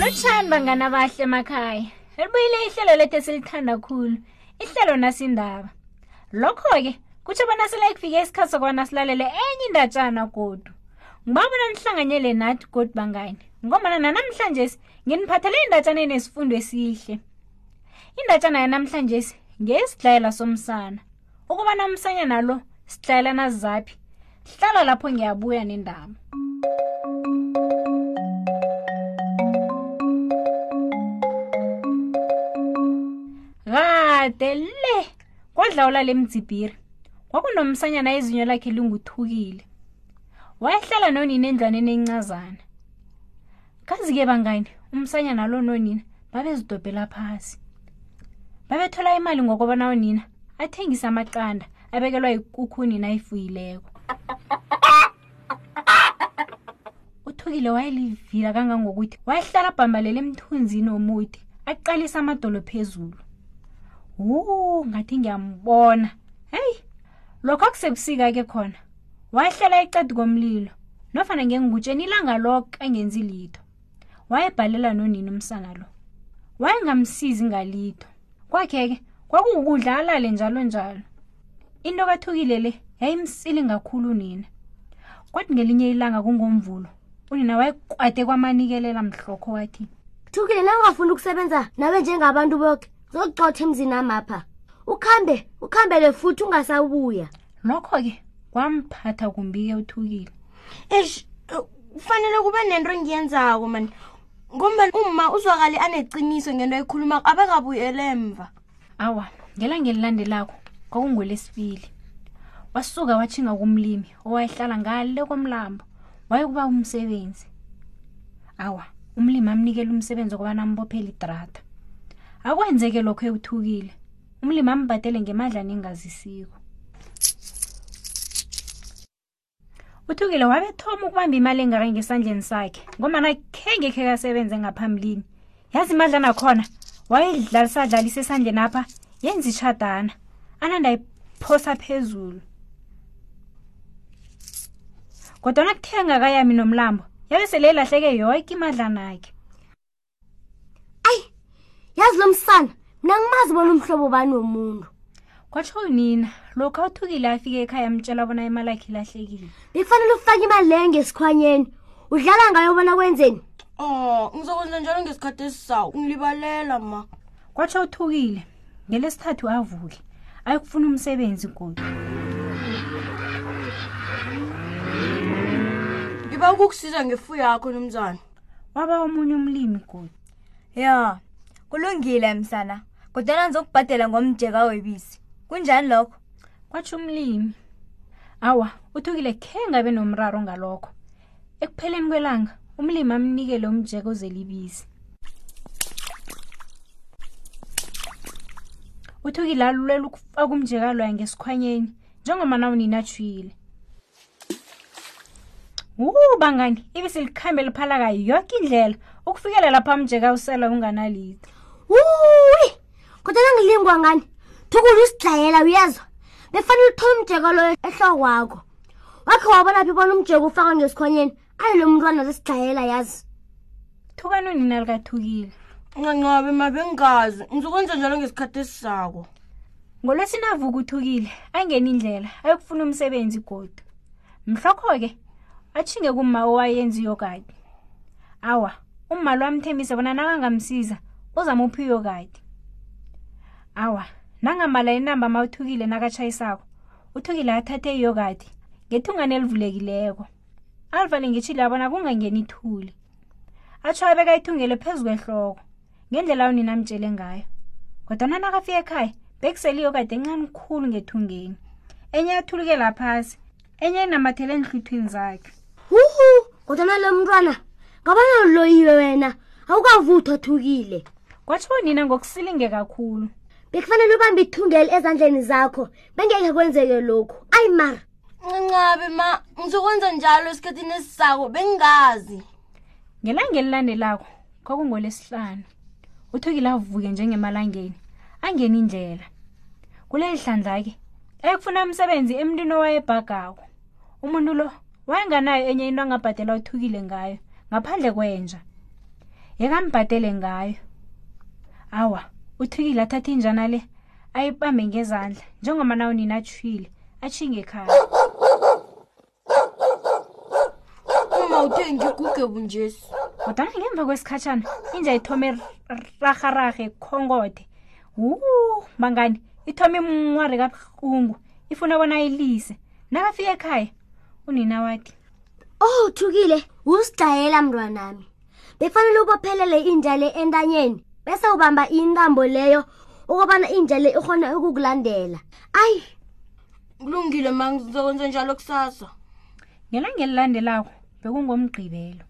lotshani bangana bahle emakhaya libuyile ihlelo lethu esilithanda khulu ihlelo nasindaba lokho-ke kutsho bona sele kufike isikhathi sokubana silalele enye indatshana godu ngiba bona nihlanganyele nathi godu bangani ngomana nanamhlanje nginiphathele indatshana enesifundo esihle indatshana yanamhlanje ngeyesidlayela somsana ukuba nomsanyana lo sihlayelana zaphi hlala lapho ngiyabuya nendaba kade le kwadlawula le mdzibhiri kwakunomsanyana izinyo lakhe linguthukile wayehlala nonini endlwaneni encazana kazi-ke bangani umsanyana lo nonina babezidobhela phasi babethola imali ngokobana unina athengise amaqanda abekelwa ikukhunina ayifuyileko uthukile wayelivila kangangokuthi wayehlala abhambalele emthunzini womude aqalisa amadolo phezulu wu ngathi ngiyambona heyi lokho akusebusika ke khona wayehlela eqadi komlilo nofana ngengutsheni ilanga loke engenzi litho wayebhalela nonini umsana lo wayengamsizi ngalitho kwakhe-ke kwakuwukudla alale njalo njalo into kathukile le yayimsili ngakhulu unina kwathi ngelinye ilanga kungomvulo unina wayekwade kwamanikelela mhlokho wathi thukile nawungafuni ukusebenza nawe njengabantu boke zokugcotha emzini amapha ukhambe ukhambele futhi ungasabuya nokho-ke kwamphatha kumbike uthukile esh kufanele kube nento engiyenzako mani ngombani umma uzwakale aneqiniso ngento ayikhuluma abekabuyele emva awa ngelangelilandelako kwakungwelesibili wasuka watshinga kumlimi owayehlala ngale komlambo wayekuba umsebenzi awa umlimi amnikela umsebenzi okubana ambophela idrata akwenzeke lokho ewuthukile umlimi ambhadele ngemadlana engazisiko uthukile wabethoma ukubamba imali engaka ngesandleni sakhe ngomana khenge khe kasebenze ngaphambilini yazi imadlana khona wayedlalisadlalisa esandleni apha yenza itshadana anandayiphosa phezulu kodwana kuthenga kayami nomlambo yabe sele ilahleke yoke imadlanakhe ayi yazi lo msana mina ngimazi bona umhlobo bani womuntu kwatsho unina lokhu uthukile afike ekhaya amtshela bona imali yakhe ilahlekile bekufanele ufake imali leyo ngesikhwanyeni udlala ngayo bona kwenzeni o oh, ngizokwenza njalo ngesikhathi esisawo ungilibalela ma kwatsho uthukile ngelesithathu avuke ayokufuna umsebenzi godu ngiba ukukusiza ngefuyo yakho nomzana waba omunye umlimi godi ya kulungile msana kodwana ngizokubhadela ngomjeka webisi kunjani lokho kwatsho umlimi awa uthukile khe ngabe nomraro ngalokho ekupheleni kwelanga umlimi amnikele umjeka ozelibisi uthukile alulela ukufaka umjeka loya ngesikhwanyeni njengomana unini atshwile wu bangani ibisi likhambe liphalaka yoke indlela ukufikela lapha mjeka usela unganalitho wuwi kodwa nangilingwa ngani thukulu isidlayela uyezwa befanele uthole umjeko loyo ehlokwakho wakhe wabona phi bona umjeko ufakwa ngesikhwanyeni ayi lo mntwana zesidlayela yazi thukani nina likathukile ncancabe ma bengazi ngizokwenza njalo ngesikhathi esizako ngolwesinavuka uthukile angeni indlela ayokufuna umsebenzi godu mhlokho-ke atshinge kumma owayenza iyokadi awa umma lo amthembise bona nakangamsiza uzamuphi uyokadi awa nangamala inamba ma uthukile nakatshayisako uthukile athathe iyokadi ngethungane elivulekileko alivale ngitshila bona kungangeni ithuli atsho abeka ithungelo phezu kwehloko ngendlela unina amtshele ngayo kodwana nakafika ekhaya bekuseliyo kade encane khulu ngethungeni enye athulukela phasi enye inamathele enhluthwini zakhe huhu kodwana lo mntwana ngabana uloyiwe wena awukavuthi othukile kwatsho unina ngokusilinge kakhulu bekufanele ubambe ithungelo ezandleni zakho bengeke kwenzeke lokhu ayi mara ncancabe ma ngizokwenza njalo esikhathini esisako bengingazi ngelanga elilandelako kwakungolesihlanu uthukile avuke njengemalangeni angeni indlela kuleli hlandla-ke ekufuna umsebenzi emntwini owayebhagako umuntu lo wayenganayo enye into angabhadela uthukile ngayo ngaphandle kwenja yekambhadele ngayo awa uthukile athatha injana le ayibambe ngezandla njengoba nawo nina atshwile atshinge ekhaya uma uthe ngiguge bunjesu kodwana ngemva kwesikhatshana inja ithome rahararhe khonkothe wu bangani ithome imnware kabuhlungu ifuna bona ayilise nakafika ekhaya unina wathi oh thukile wusidayela mntwanami befanele ubophelele inja le entanyeni bese ubamba intambo leyo ukubana inja le ikhona ukukulandela ayi kulungile ma ngizokwenza njalo kusasa ngelanga elilandelako bekungomgqibelo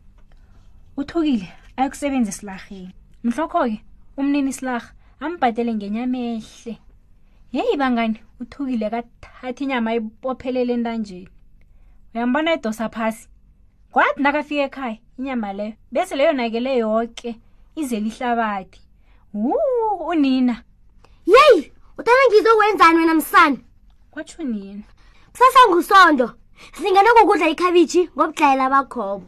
uthukile ayekusebenza esilarheni mhlokho-ke umnini isilarha ambhadele ngenyama ehle yeyi bangani uthukile kathatha inyama ayibophelele entanjeni uyambona edosa phasi kwathi nakafika ekhaya inyama leyo bese leyo nakele yoke izele ihlabathi wu unina yeyi utana ngizokwenzani wena msana kwatsho nina kusasa ngusondo singene kokudla ikhabitshi ngobudlayela bakhobo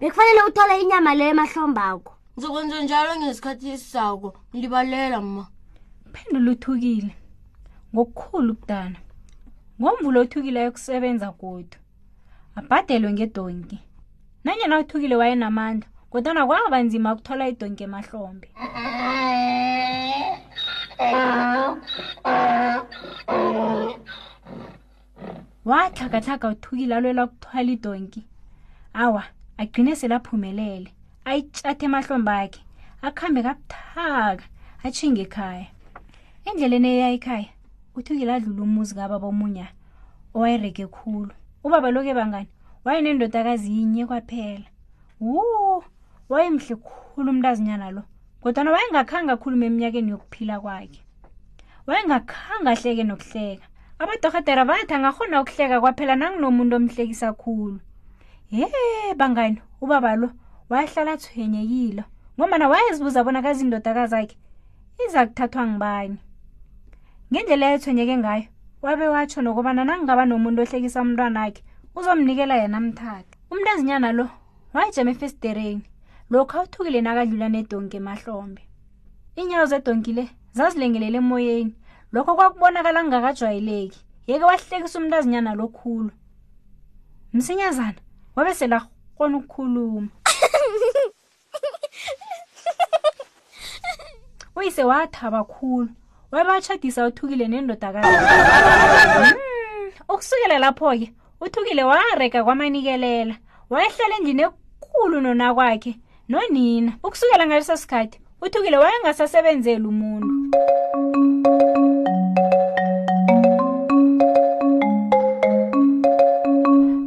bekufanele uthole inyama leyo emahlombako ngizokwenza njalo ngesikhathi esisako ngilibalela ma phendula uthukile ngokukhulu ukudana ngomvulo othukileyo kusebenza kodwa abhadelwe ngedonki nanyena uthukile wayenamandla kodwana kwaba nzima ukuthola idonki emahlombe watlhagatlhaga uthukile alwela ukuthwala idonki awa agcine selaphumelele ayitshathe emahlombe akhe akuhambe kabuthaka atshinge ekhaya endleleni eya ekhaya uthi ngiladlula umuzi kababa omunya owayerege khulu ubaba loke bangani wayenendodakazi yinye kwaphela wu wayemhle khulu umntazinyana lo kodwana wayengakhanga akhulume eminyakeni yokuphila kwakhe wayengakhanga ahleke nokuhleka abadorhedera bathi angakhona ukuhleka kwaphela nanginomuntu omhlekisa khulu ye bangani ubaba lo wayehlala athwenyekile ngomana wayezibuza bona kazindodakazakhe iza kuthathwa ngibanye ngendlela ethwenyeke ngayo wabe watsho nokubana nangingaba nomuntu ohlekisa umntwana akhe uzomnikela yena mthatha umntu ezinyana lo wayejama efesidereni lokhu awuthukile nakadlula nedonki emahlombe iinyawo zedonki le zazilengelele emoyeni lokho kwakubonakala ngingakajwayeleki yeke wahlekisa umntu azinyana lokhulu msinyazana wabe selakghona ukukhuluma uyise wathaba khulu wabatshagisa uthukile nendodakazi hmm, ukusukela lapho-ke uthukile warega kwamanikelela wayehlala endlini ekulu nona kwakhe nonina ukusukela ngaleso sikhathi uthukile wayengasasebenzeli umuntu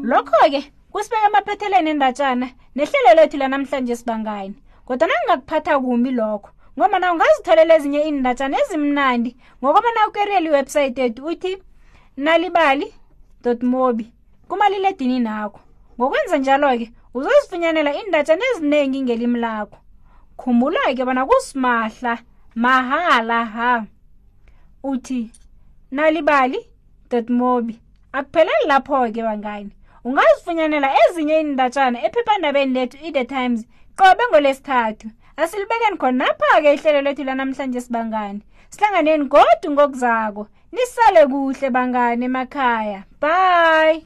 lokho-ke kusibeka amaphetheleni endatshana nehlelo lethu lanamhlanje sibangani kodwa nangingakuphatha kumbi lokho ngoba na ungazitholela ezinye iindatshana ezimnandi ngokuba na ukeriyela iwebhsayithi ethu uthi nalibali mobi kumaliledini nakho ngokwenza njalo-ke uzozifunyanela iindatshana eziningi ngelimi lakho khumbula-ke bona kusimahla mahala ha uthi nalibali tatmobi akupheleli lapho-ke bangani ungazifunyanela ezinye iindatshana ephephandabeni lethu i-the times qobe ngolesithathu asilibekeni khonapha-ke ihlelo lethu lanamhlanje sibangani sihlanganeni godu ngokuzako nisale kuhle bangani emakhaya bye